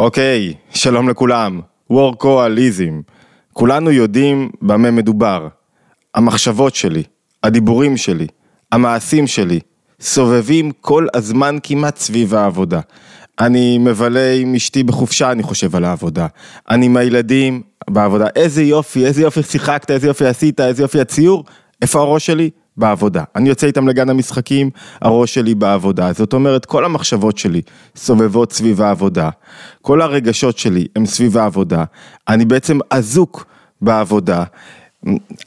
אוקיי, שלום לכולם, וורקואליזם. כולנו יודעים במה מדובר. המחשבות שלי, הדיבורים שלי, המעשים שלי, סובבים כל הזמן כמעט סביב העבודה. אני מבלה עם אשתי בחופשה, אני חושב על העבודה. אני עם הילדים בעבודה. איזה יופי, איזה יופי שיחקת, איזה יופי עשית, איזה יופי הציור. איפה הראש שלי? בעבודה. אני יוצא איתם לגן המשחקים, הראש שלי בעבודה. זאת אומרת, כל המחשבות שלי סובבות סביב העבודה. כל הרגשות שלי הם סביב העבודה. אני בעצם אזוק בעבודה.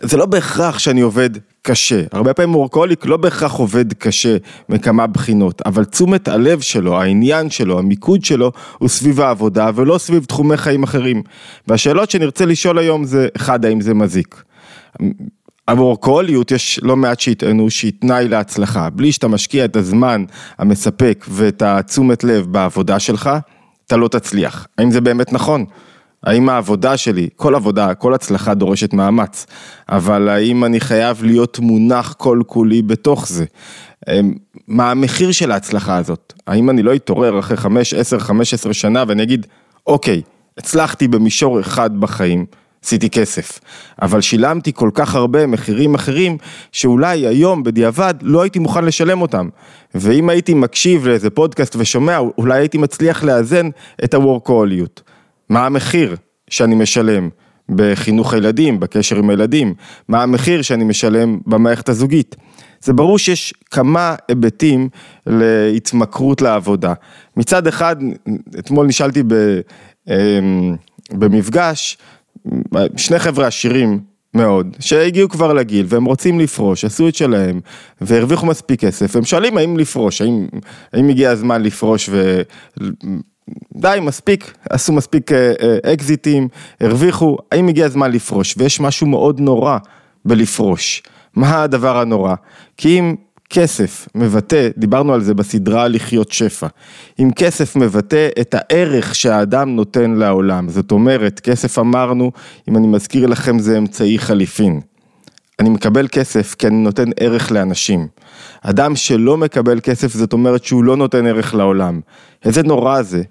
זה לא בהכרח שאני עובד קשה, הרבה פעמים וורקוליק לא בהכרח עובד קשה מכמה בחינות, אבל תשומת הלב שלו, העניין שלו, המיקוד שלו, הוא סביב העבודה ולא סביב תחומי חיים אחרים. והשאלות שנרצה לשאול היום זה, אחד, האם זה מזיק? הוורקוליות יש לא מעט שיטענו שהיא תנאי להצלחה, בלי שאתה משקיע את הזמן המספק ואת התשומת לב בעבודה שלך, אתה לא תצליח. האם זה באמת נכון? האם העבודה שלי, כל עבודה, כל הצלחה דורשת מאמץ, אבל האם אני חייב להיות מונח כל כולי בתוך זה? אמ, מה המחיר של ההצלחה הזאת? האם אני לא אתעורר אחרי 5, 10, 15 שנה ואני אגיד, אוקיי, הצלחתי במישור אחד בחיים, עשיתי כסף, אבל שילמתי כל כך הרבה מחירים אחרים, שאולי היום בדיעבד לא הייתי מוכן לשלם אותם. ואם הייתי מקשיב לאיזה פודקאסט ושומע, אולי הייתי מצליח לאזן את הוורקוליות. מה המחיר שאני משלם בחינוך הילדים, בקשר עם הילדים, מה המחיר שאני משלם במערכת הזוגית. זה ברור שיש כמה היבטים להתמכרות לעבודה. מצד אחד, אתמול נשאלתי ב, אמ, במפגש, שני חבר'ה עשירים מאוד, שהגיעו כבר לגיל והם רוצים לפרוש, עשו את שלהם והרוויחו מספיק כסף, הם שואלים האם לפרוש, האם, האם הגיע הזמן לפרוש ו... די, מספיק, עשו מספיק אה, אה, אקזיטים, הרוויחו, האם הגיע הזמן לפרוש? ויש משהו מאוד נורא בלפרוש. מה הדבר הנורא? כי אם כסף מבטא, דיברנו על זה בסדרה לחיות שפע, אם כסף מבטא את הערך שהאדם נותן לעולם, זאת אומרת, כסף אמרנו, אם אני מזכיר לכם זה אמצעי חליפין. אני מקבל כסף כי אני נותן ערך לאנשים. אדם שלא מקבל כסף זאת אומרת שהוא לא נותן ערך לעולם. איזה נורא זה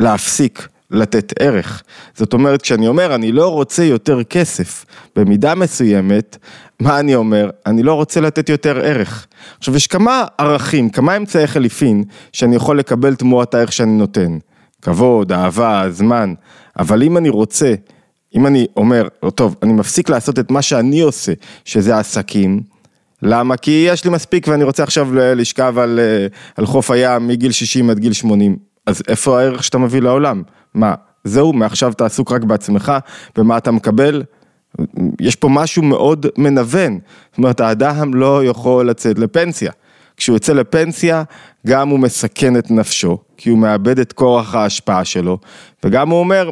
להפסיק לתת ערך. זאת אומרת, כשאני אומר, אני לא רוצה יותר כסף, במידה מסוימת, מה אני אומר? אני לא רוצה לתת יותר ערך. עכשיו, יש כמה ערכים, כמה אמצעי חליפין, שאני יכול לקבל תמורת הערך שאני נותן. כבוד, אהבה, זמן, אבל אם אני רוצה, אם אני אומר, טוב, אני מפסיק לעשות את מה שאני עושה, שזה עסקים, למה? כי יש לי מספיק ואני רוצה עכשיו לשכב על, על חוף הים מגיל 60 עד גיל 80. אז איפה הערך שאתה מביא לעולם? מה, זהו, מעכשיו אתה עסוק רק בעצמך, ומה אתה מקבל? יש פה משהו מאוד מנוון, זאת אומרת האדם לא יכול לצאת לפנסיה. כשהוא יוצא לפנסיה, גם הוא מסכן את נפשו, כי הוא מאבד את כוח ההשפעה שלו, וגם הוא אומר,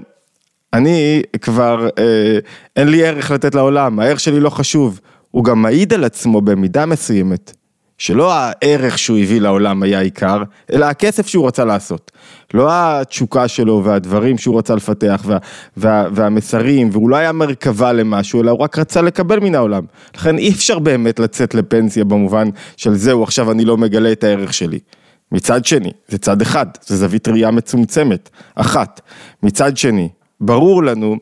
אני כבר, אה, אין לי ערך לתת לעולם, הערך שלי לא חשוב. הוא גם מעיד על עצמו במידה מסוימת, שלא הערך שהוא הביא לעולם היה עיקר, אלא הכסף שהוא רצה לעשות. לא התשוקה שלו והדברים שהוא רצה לפתח וה, וה, והמסרים, והוא לא היה מרכבה למשהו, אלא הוא רק רצה לקבל מן העולם. לכן אי אפשר באמת לצאת לפנסיה במובן של זהו, עכשיו אני לא מגלה את הערך שלי. מצד שני, זה צד אחד, זה זווית ראייה מצומצמת, אחת. מצד שני, ברור לנו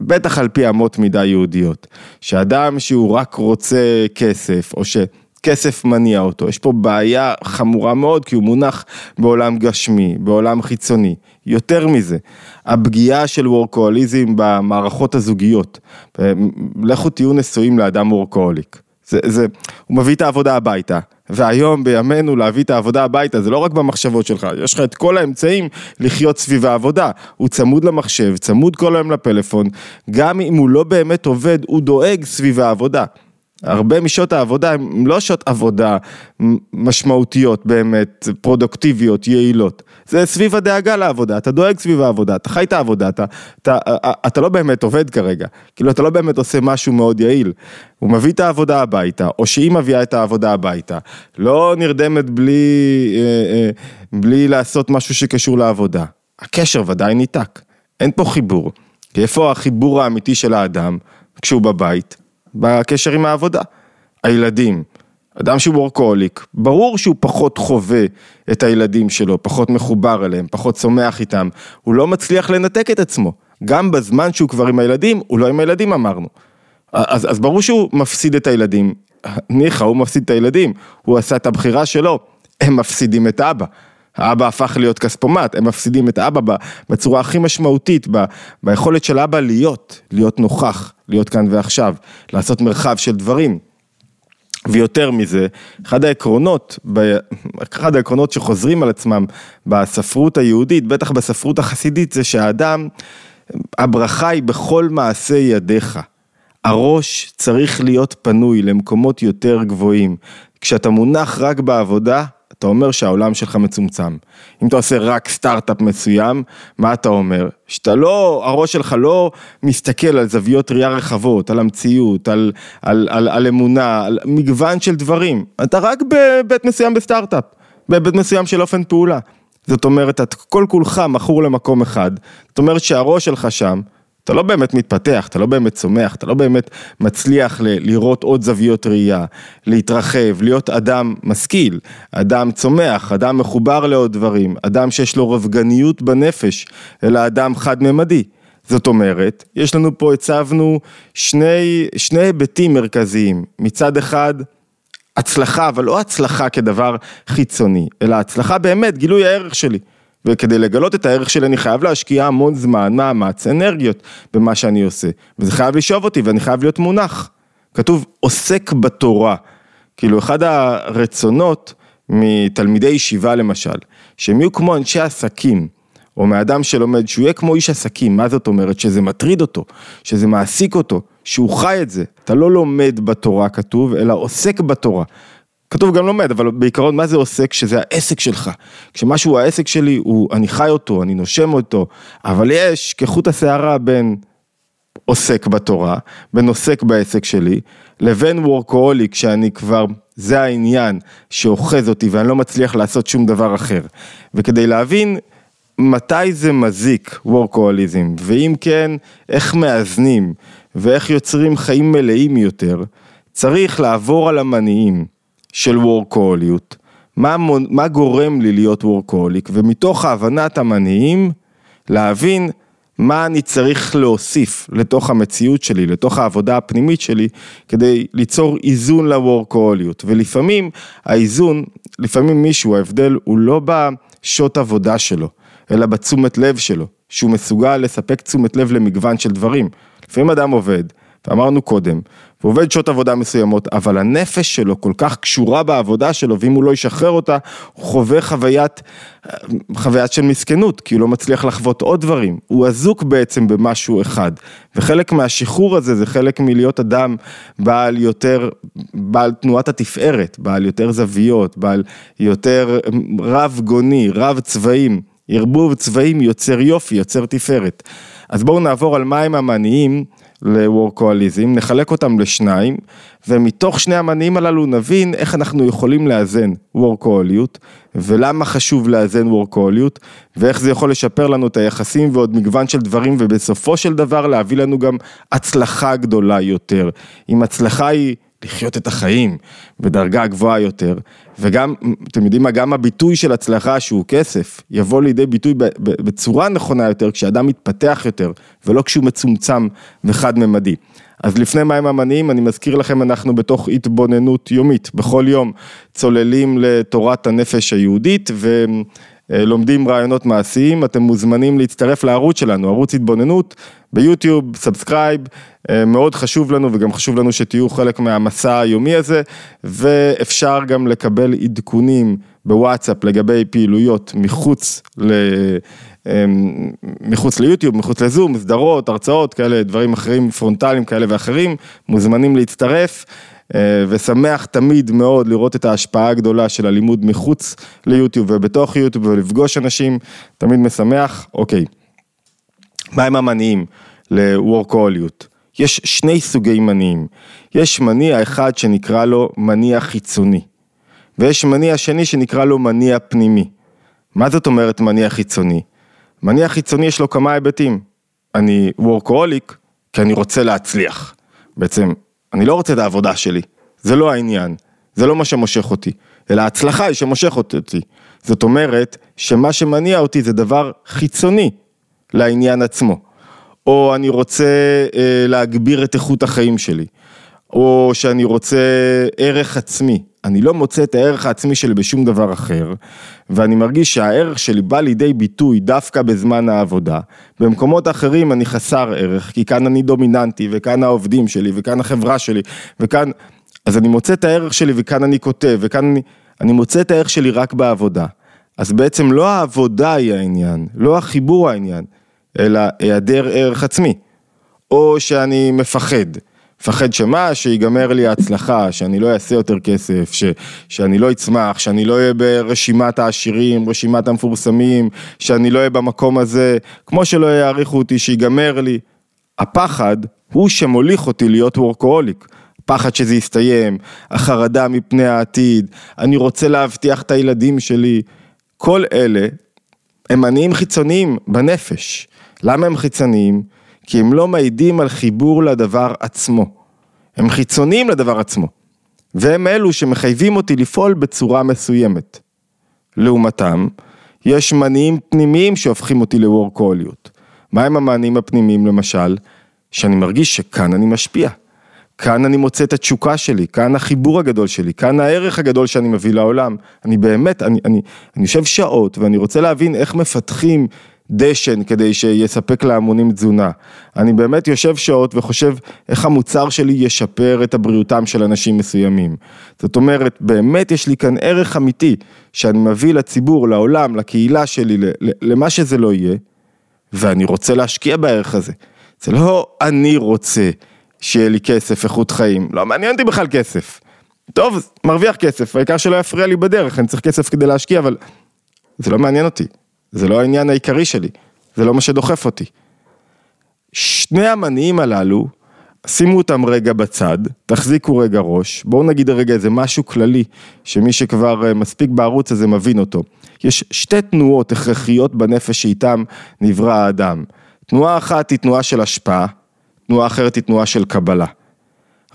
בטח על פי אמות מידה יהודיות, שאדם שהוא רק רוצה כסף, או שכסף מניע אותו, יש פה בעיה חמורה מאוד, כי הוא מונח בעולם גשמי, בעולם חיצוני. יותר מזה, הפגיעה של וורקואליזם במערכות הזוגיות. לכו תהיו נשואים לאדם וורקואליק. זה, זה, הוא מביא את העבודה הביתה, והיום בימינו להביא את העבודה הביתה זה לא רק במחשבות שלך, יש לך את כל האמצעים לחיות סביב העבודה, הוא צמוד למחשב, צמוד כל היום לפלאפון, גם אם הוא לא באמת עובד, הוא דואג סביב העבודה. הרבה משעות העבודה הן לא שעות עבודה משמעותיות באמת, פרודוקטיביות, יעילות. זה סביב הדאגה לעבודה, אתה דואג סביב העבודה, אתה חי את העבודה, אתה, אתה, אתה לא באמת עובד כרגע, כאילו אתה לא באמת עושה משהו מאוד יעיל. הוא מביא את העבודה הביתה, או שהיא מביאה את העבודה הביתה, לא נרדמת בלי, אה, אה, בלי לעשות משהו שקשור לעבודה. הקשר ודאי ניתק, אין פה חיבור. איפה החיבור האמיתי של האדם כשהוא בבית? בקשר עם העבודה. הילדים, אדם שהוא וורקוהוליק, ברור שהוא פחות חווה את הילדים שלו, פחות מחובר אליהם, פחות צומח איתם, הוא לא מצליח לנתק את עצמו. גם בזמן שהוא כבר עם הילדים, הוא לא עם הילדים אמרנו. אז, אז ברור שהוא מפסיד את הילדים, ניחא, הוא מפסיד את הילדים, הוא עשה את הבחירה שלו, הם מפסידים את אבא. האבא הפך להיות כספומט, הם מפסידים את האבא בצורה הכי משמעותית, ב, ביכולת של אבא להיות, להיות נוכח, להיות כאן ועכשיו, לעשות מרחב של דברים. ויותר מזה, אחד העקרונות, אחד העקרונות שחוזרים על עצמם בספרות היהודית, בטח בספרות החסידית, זה שהאדם, הברכה היא בכל מעשה ידיך. הראש צריך להיות פנוי למקומות יותר גבוהים. כשאתה מונח רק בעבודה, אתה אומר שהעולם שלך מצומצם. אם אתה עושה רק סטארט-אפ מסוים, מה אתה אומר? שאתה לא, הראש שלך לא מסתכל על זוויות ראייה רחבות, על המציאות, על, על, על, על אמונה, על מגוון של דברים. אתה רק בבית מסוים בסטארט-אפ, בבית מסוים של אופן פעולה. זאת אומרת, את כל כולך מכור למקום אחד. זאת אומרת שהראש שלך שם, אתה לא באמת מתפתח, אתה לא באמת צומח, אתה לא באמת מצליח ל- לראות עוד זוויות ראייה, להתרחב, להיות אדם משכיל, אדם צומח, אדם מחובר לעוד דברים, אדם שיש לו רבגניות בנפש, אלא אדם חד-ממדי. זאת אומרת, יש לנו פה, הצבנו שני, שני היבטים מרכזיים. מצד אחד, הצלחה, אבל לא הצלחה כדבר חיצוני, אלא הצלחה באמת, גילוי הערך שלי. וכדי לגלות את הערך שלי אני חייב להשקיע המון זמן, מאמץ, אנרגיות במה שאני עושה. וזה חייב לשאוב אותי ואני חייב להיות מונח. כתוב עוסק בתורה. כאילו אחד הרצונות מתלמידי ישיבה למשל, שהם יהיו כמו אנשי עסקים, או מאדם שלומד, שהוא יהיה כמו איש עסקים, מה זאת אומרת? שזה מטריד אותו, שזה מעסיק אותו, שהוא חי את זה. אתה לא לומד בתורה כתוב, אלא עוסק בתורה. כתוב גם לומד, אבל בעיקרון מה זה עוסק? שזה העסק שלך. כשמשהו העסק שלי, הוא, אני חי אותו, אני נושם אותו, אבל יש כחוט השערה בין עוסק בתורה, בין עוסק בעסק שלי, לבין וורקוהוליק שאני כבר, זה העניין שאוחז אותי ואני לא מצליח לעשות שום דבר אחר. וכדי להבין מתי זה מזיק וורקוהוליזם, ואם כן, איך מאזנים, ואיך יוצרים חיים מלאים יותר, צריך לעבור על המניעים. של וורקוליות, מה, מה גורם לי להיות וורקוליק, ומתוך ההבנת המניעים, להבין מה אני צריך להוסיף לתוך המציאות שלי, לתוך העבודה הפנימית שלי, כדי ליצור איזון לוורקוליות. ולפעמים האיזון, לפעמים מישהו, ההבדל הוא לא בשעות עבודה שלו, אלא בתשומת לב שלו, שהוא מסוגל לספק תשומת לב למגוון של דברים. לפעמים אדם עובד, ואמרנו קודם, הוא עובד שעות עבודה מסוימות, אבל הנפש שלו כל כך קשורה בעבודה שלו, ואם הוא לא ישחרר אותה, הוא חווה חוויית, חוויית של מסכנות, כי הוא לא מצליח לחוות עוד דברים. הוא אזוק בעצם במשהו אחד. וחלק מהשחרור הזה זה חלק מלהיות אדם בעל יותר, בעל תנועת התפארת, בעל יותר זוויות, בעל יותר רב גוני, רב צבעים. ערבוב צבעים יוצר יופי, יוצר תפארת. אז בואו נעבור על מהם המניעים לוורקואליזם, נחלק אותם לשניים, ומתוך שני המניעים הללו נבין איך אנחנו יכולים לאזן וורקואליות, ולמה חשוב לאזן וורקואליות, ואיך זה יכול לשפר לנו את היחסים ועוד מגוון של דברים, ובסופו של דבר להביא לנו גם הצלחה גדולה יותר. אם הצלחה היא לחיות את החיים בדרגה גבוהה יותר, וגם, אתם יודעים מה, גם הביטוי של הצלחה שהוא כסף, יבוא לידי ביטוי בצורה נכונה יותר, כשאדם מתפתח יותר, ולא כשהוא מצומצם וחד-ממדי. אז לפני מים המניעים, אני מזכיר לכם, אנחנו בתוך התבוננות יומית, בכל יום צוללים לתורת הנפש היהודית, ו... אה, לומדים רעיונות מעשיים, אתם מוזמנים להצטרף לערוץ שלנו, ערוץ התבוננות ביוטיוב, subscribe, אה, מאוד חשוב לנו וגם חשוב לנו שתהיו חלק מהמסע היומי הזה, ואפשר גם לקבל עדכונים בוואטסאפ לגבי פעילויות מחוץ ל... אה, מחוץ ליוטיוב, מחוץ לזום, סדרות, הרצאות, כאלה דברים אחרים, פרונטליים כאלה ואחרים, מוזמנים להצטרף. אה, ושמח תמיד מאוד לראות את ההשפעה הגדולה של הלימוד מחוץ ליוטיוב ובתוך יוטיוב ולפגוש אנשים, תמיד משמח. אוקיי, מהם המניעים לוורקוליות? יש שני סוגי מניעים. יש מניע אחד שנקרא לו מניע חיצוני, ויש מניע שני שנקרא לו מניע פנימי. מה זאת אומרת מניע חיצוני? מניע חיצוני יש לו כמה היבטים. אני וורקוהוליק כי אני רוצה להצליח. בעצם אני לא רוצה את העבודה שלי, זה לא העניין. זה לא מה שמושך אותי, אלא ההצלחה היא שמושכת אותי. זאת אומרת, שמה שמניע אותי זה דבר חיצוני לעניין עצמו. או אני רוצה אה, להגביר את איכות החיים שלי, או שאני רוצה ערך עצמי. אני לא מוצא את הערך העצמי שלי בשום דבר אחר, ואני מרגיש שהערך שלי בא לידי ביטוי דווקא בזמן העבודה. במקומות אחרים אני חסר ערך, כי כאן אני דומיננטי, וכאן העובדים שלי, וכאן החברה שלי, וכאן... אז אני מוצא את הערך שלי וכאן אני כותב, וכאן אני... אני מוצא את הערך שלי רק בעבודה. אז בעצם לא העבודה היא העניין, לא החיבור העניין, אלא היעדר ערך עצמי. או שאני מפחד. מפחד שמה? שיגמר לי ההצלחה, שאני לא אעשה יותר כסף, ש, שאני לא אצמח, שאני לא אהיה ברשימת העשירים, רשימת המפורסמים, שאני לא אהיה במקום הזה, כמו שלא יעריכו אותי, שיגמר לי. הפחד הוא שמוליך אותי להיות וורקוהוליק. פחד שזה יסתיים, החרדה מפני העתיד, אני רוצה להבטיח את הילדים שלי. כל אלה הם מניעים חיצוניים בנפש. למה הם חיצוניים? כי הם לא מעידים על חיבור לדבר עצמו. הם חיצוניים לדבר עצמו. והם אלו שמחייבים אותי לפעול בצורה מסוימת. לעומתם, יש מניעים פנימיים שהופכים אותי לוורקוליות. מהם המענים הפנימיים למשל? שאני מרגיש שכאן אני משפיע. כאן אני מוצא את התשוקה שלי, כאן החיבור הגדול שלי, כאן הערך הגדול שאני מביא לעולם. אני באמת, אני, אני, אני יושב שעות ואני רוצה להבין איך מפתחים דשן כדי שיספק להמונים תזונה. אני באמת יושב שעות וחושב איך המוצר שלי ישפר את הבריאותם של אנשים מסוימים. זאת אומרת, באמת יש לי כאן ערך אמיתי שאני מביא לציבור, לעולם, לקהילה שלי, למה שזה לא יהיה, ואני רוצה להשקיע בערך הזה. זה לא אני רוצה שיהיה לי כסף, איכות חיים, לא מעניין אותי בכלל כסף. טוב, מרוויח כסף, העיקר שלא יפריע לי בדרך, אני צריך כסף כדי להשקיע, אבל זה לא מעניין אותי. זה לא העניין העיקרי שלי, זה לא מה שדוחף אותי. שני המניעים הללו, שימו אותם רגע בצד, תחזיקו רגע ראש, בואו נגיד רגע איזה משהו כללי, שמי שכבר אה, מספיק בערוץ הזה מבין אותו. יש שתי תנועות הכרחיות בנפש שאיתם נברא האדם. תנועה אחת היא תנועה של השפעה, תנועה אחרת היא תנועה של קבלה.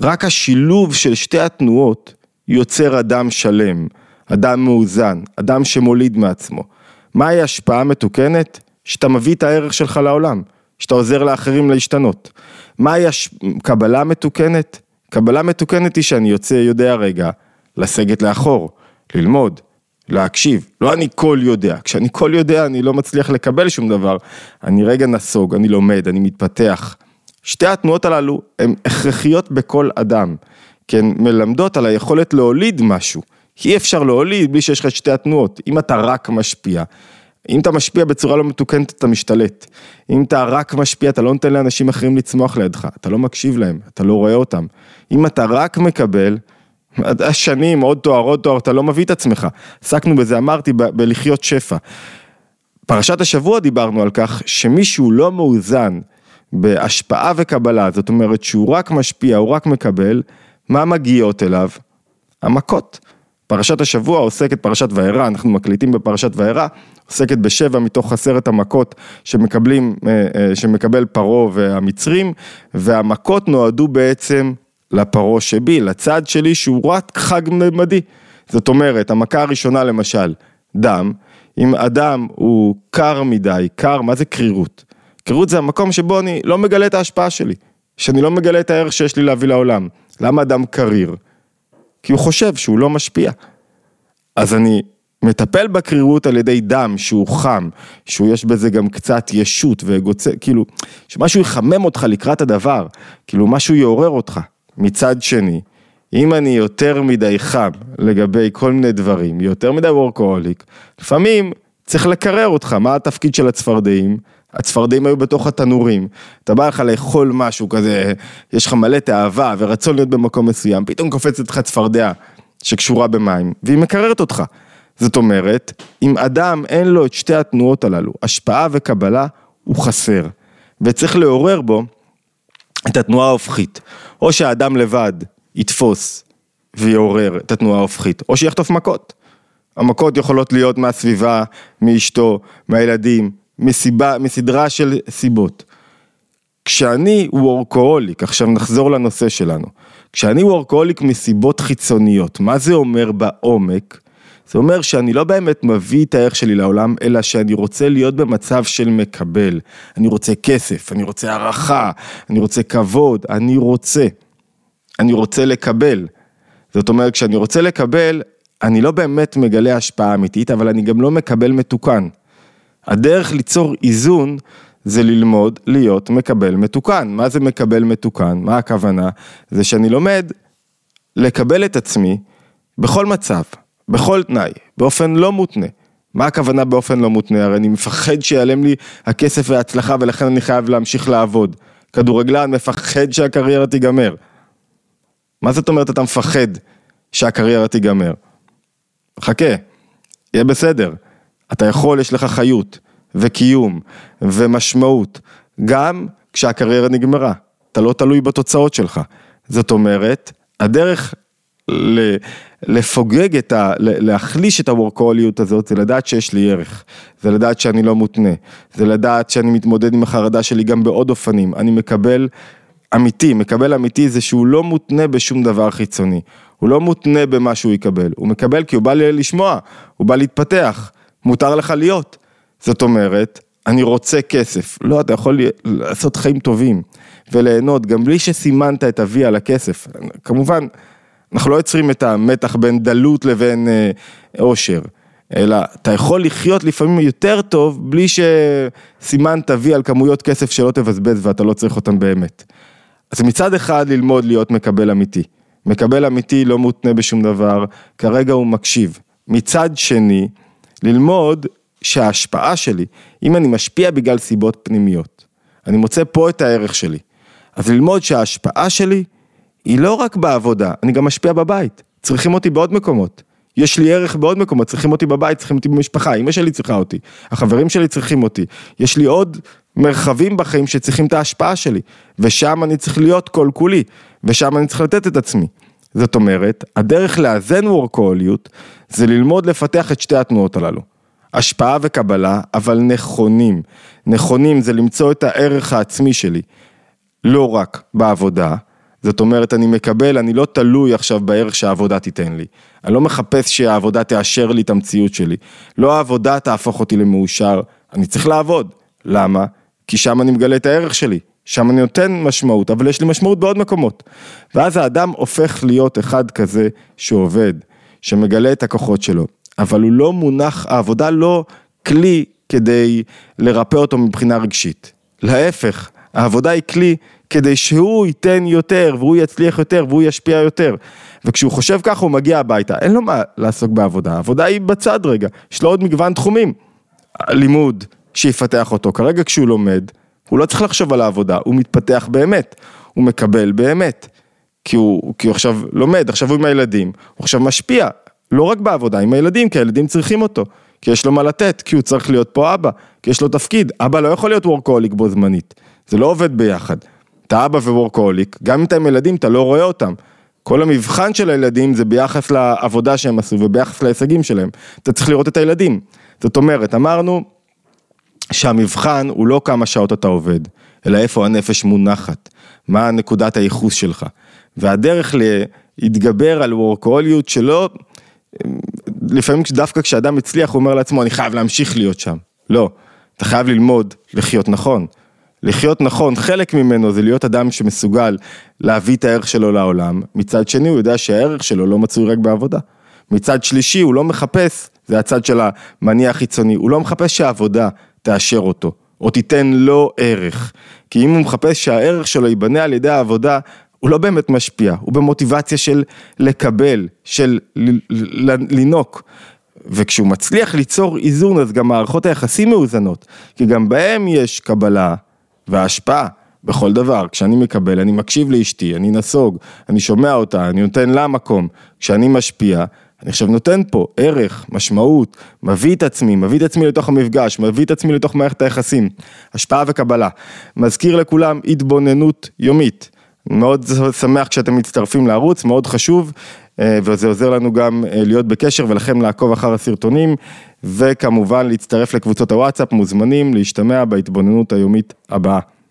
רק השילוב של שתי התנועות יוצר אדם שלם, אדם מאוזן, אדם שמוליד מעצמו. מהי השפעה מתוקנת? שאתה מביא את הערך שלך לעולם, שאתה עוזר לאחרים להשתנות. מהי הש... קבלה מתוקנת? קבלה מתוקנת היא שאני יוצא, יודע רגע, לסגת לאחור, ללמוד, להקשיב. לא אני כל יודע, כשאני כל יודע אני לא מצליח לקבל שום דבר, אני רגע נסוג, אני לומד, אני מתפתח. שתי התנועות הללו הן הכרחיות בכל אדם, כי הן מלמדות על היכולת להוליד משהו. אי אפשר להוליד בלי שיש לך שתי התנועות, אם אתה רק משפיע. אם אתה משפיע בצורה לא מתוקנת אתה משתלט. אם אתה רק משפיע אתה לא נותן לאנשים אחרים לצמוח לידך, אתה לא מקשיב להם, אתה לא רואה אותם. אם אתה רק מקבל, שנים, עוד תואר, עוד תואר, אתה לא מביא את עצמך. עסקנו בזה, אמרתי, ב- בלחיות שפע. פרשת השבוע דיברנו על כך שמישהו לא מאוזן בהשפעה וקבלה, זאת אומרת שהוא רק משפיע, הוא רק מקבל, מה מגיעות אליו? המכות. פרשת השבוע עוסקת, פרשת וארא, אנחנו מקליטים בפרשת וארא, עוסקת בשבע מתוך עשרת המכות שמקבלים, אה, אה, שמקבל פרעה והמצרים, והמכות נועדו בעצם לפרעה שבי, לצד שלי שהוא רק חג ממדי. זאת אומרת, המכה הראשונה למשל, דם, אם אדם הוא קר מדי, קר, מה זה קרירות? קרירות זה המקום שבו אני לא מגלה את ההשפעה שלי, שאני לא מגלה את הערך שיש לי להביא לעולם. למה אדם קריר? כי הוא חושב שהוא לא משפיע. אז אני מטפל בקרירות על ידי דם שהוא חם, שהוא יש בזה גם קצת ישות וגוצה, כאילו, שמשהו יחמם אותך לקראת הדבר, כאילו משהו יעורר אותך. מצד שני, אם אני יותר מדי חם לגבי כל מיני דברים, יותר מדי וורקוהוליק, לפעמים צריך לקרר אותך, מה התפקיד של הצפרדעים? הצפרדעים היו בתוך התנורים, אתה בא לך לאכול משהו כזה, יש לך מלא תאווה ורצון להיות במקום מסוים, פתאום קופצת לך צפרדע שקשורה במים, והיא מקררת אותך. זאת אומרת, אם אדם אין לו את שתי התנועות הללו, השפעה וקבלה, הוא חסר. וצריך לעורר בו את התנועה ההופכית. או שהאדם לבד יתפוס ויעורר את התנועה ההופכית, או שיחטוף מכות. המכות יכולות להיות מהסביבה, מאשתו, מהילדים, מסיבה, מסדרה של סיבות. כשאני וורקוהוליק, עכשיו נחזור לנושא שלנו, כשאני וורקוליק מסיבות חיצוניות, מה זה אומר בעומק? זה אומר שאני לא באמת מביא את הערך שלי לעולם, אלא שאני רוצה להיות במצב של מקבל. אני רוצה כסף, אני רוצה הערכה, אני רוצה כבוד, אני רוצה. אני רוצה לקבל. זאת אומרת, כשאני רוצה לקבל, אני לא באמת מגלה השפעה אמיתית, אבל אני גם לא מקבל מתוקן. הדרך ליצור איזון זה ללמוד להיות מקבל מתוקן. מה זה מקבל מתוקן? מה הכוונה? זה שאני לומד לקבל את עצמי בכל מצב, בכל תנאי, באופן לא מותנה. מה הכוונה באופן לא מותנה? הרי אני מפחד שיעלם לי הכסף וההצלחה ולכן אני חייב להמשיך לעבוד. כדורגלן מפחד שהקריירה תיגמר. מה זאת אומרת אתה מפחד שהקריירה תיגמר? חכה, יהיה בסדר. אתה יכול, יש לך חיות וקיום ומשמעות, גם כשהקריירה נגמרה. אתה לא תלוי בתוצאות שלך. זאת אומרת, הדרך לפוגג את ה... להחליש את הוורקוליות הזאת, זה לדעת שיש לי ערך, זה לדעת שאני לא מותנה, זה לדעת שאני מתמודד עם החרדה שלי גם בעוד אופנים, אני מקבל אמיתי, מקבל אמיתי זה שהוא לא מותנה בשום דבר חיצוני, הוא לא מותנה במה שהוא יקבל, הוא מקבל כי הוא בא לשמוע, הוא בא להתפתח, מותר לך להיות. זאת אומרת, אני רוצה כסף, לא, אתה יכול לעשות חיים טובים וליהנות גם בלי שסימנת את ה-V על הכסף, כמובן, אנחנו לא יוצרים את המתח בין דלות לבין עושר. אלא אתה יכול לחיות לפעמים יותר טוב בלי שסימנת וי על כמויות כסף שלא תבזבז ואתה לא צריך אותן באמת. אז מצד אחד ללמוד להיות מקבל אמיתי. מקבל אמיתי לא מותנה בשום דבר, כרגע הוא מקשיב. מצד שני, ללמוד שההשפעה שלי, אם אני משפיע בגלל סיבות פנימיות, אני מוצא פה את הערך שלי. אז ללמוד שההשפעה שלי היא לא רק בעבודה, אני גם משפיע בבית. צריכים אותי בעוד מקומות. יש לי ערך בעוד מקומות, צריכים אותי בבית, צריכים אותי במשפחה, אמא שלי צריכה אותי, החברים שלי צריכים אותי. יש לי עוד מרחבים בחיים שצריכים את ההשפעה שלי, ושם אני צריך להיות כל כולי, ושם אני צריך לתת את עצמי. זאת אומרת, הדרך לאזן וורקוליות זה ללמוד לפתח את שתי התנועות הללו. השפעה וקבלה, אבל נכונים. נכונים זה למצוא את הערך העצמי שלי, לא רק בעבודה, זאת אומרת, אני מקבל, אני לא תלוי עכשיו בערך שהעבודה תיתן לי. אני לא מחפש שהעבודה תאשר לי את המציאות שלי. לא העבודה תהפוך אותי למאושר, אני צריך לעבוד. למה? כי שם אני מגלה את הערך שלי. שם אני נותן משמעות, אבל יש לי משמעות בעוד מקומות. ואז האדם הופך להיות אחד כזה שעובד, שמגלה את הכוחות שלו. אבל הוא לא מונח, העבודה לא כלי כדי לרפא אותו מבחינה רגשית. להפך, העבודה היא כלי כדי שהוא ייתן יותר, והוא יצליח יותר, והוא ישפיע יותר. וכשהוא חושב ככה הוא מגיע הביתה, אין לו מה לעסוק בעבודה, העבודה היא בצד רגע, יש לו עוד מגוון תחומים. לימוד שיפתח אותו, כרגע כשהוא לומד, הוא לא צריך לחשוב על העבודה, הוא מתפתח באמת, הוא מקבל באמת. כי הוא, כי הוא עכשיו לומד, עכשיו הוא עם הילדים, הוא עכשיו משפיע, לא רק בעבודה, עם הילדים, כי הילדים צריכים אותו. כי יש לו מה לתת, כי הוא צריך להיות פה אבא, כי יש לו תפקיד. אבא לא יכול להיות וורקוליק בו זמנית, זה לא עובד ביחד. אתה אבא ווורקוליק, גם אם אתה עם ילדים אתה לא רואה אותם. כל המבחן של הילדים זה ביחס לעבודה שהם עשו וביחס להישגים שלהם. אתה צריך לראות את הילדים. זאת אומרת, אמרנו שהמבחן הוא לא כמה שעות אתה עובד, אלא איפה הנפש מונחת, מה נקודת הייחוס שלך. והדרך להתגבר על וורקוליות שלא, לפעמים דווקא כשאדם מצליח הוא אומר לעצמו אני חייב להמשיך להיות שם. לא, אתה חייב ללמוד לחיות נכון. לחיות נכון, חלק ממנו זה להיות אדם שמסוגל להביא את הערך שלו לעולם, מצד שני הוא יודע שהערך שלו לא מצוי רק בעבודה. מצד שלישי הוא לא מחפש, זה הצד של המניע החיצוני, הוא לא מחפש שהעבודה תאשר אותו, או תיתן לו ערך. כי אם הוא מחפש שהערך שלו ייבנה על ידי העבודה, הוא לא באמת משפיע, הוא במוטיבציה של לקבל, של לנוק. וכשהוא מצליח ליצור איזון אז גם מערכות היחסים מאוזנות, כי גם בהם יש קבלה, וההשפעה בכל דבר, כשאני מקבל, אני מקשיב לאשתי, אני נסוג, אני שומע אותה, אני נותן לה מקום, כשאני משפיע, אני עכשיו נותן פה ערך, משמעות, מביא את עצמי, מביא את עצמי לתוך המפגש, מביא את עצמי לתוך מערכת היחסים, השפעה וקבלה. מזכיר לכולם התבוננות יומית. מאוד שמח כשאתם מצטרפים לערוץ, מאוד חשוב, אה, וזה עוזר לנו גם אה, להיות בקשר ולכם לעקוב אחר הסרטונים, וכמובן להצטרף לקבוצות הוואטסאפ, מוזמנים להשתמע בהתבוננות היומית הבאה.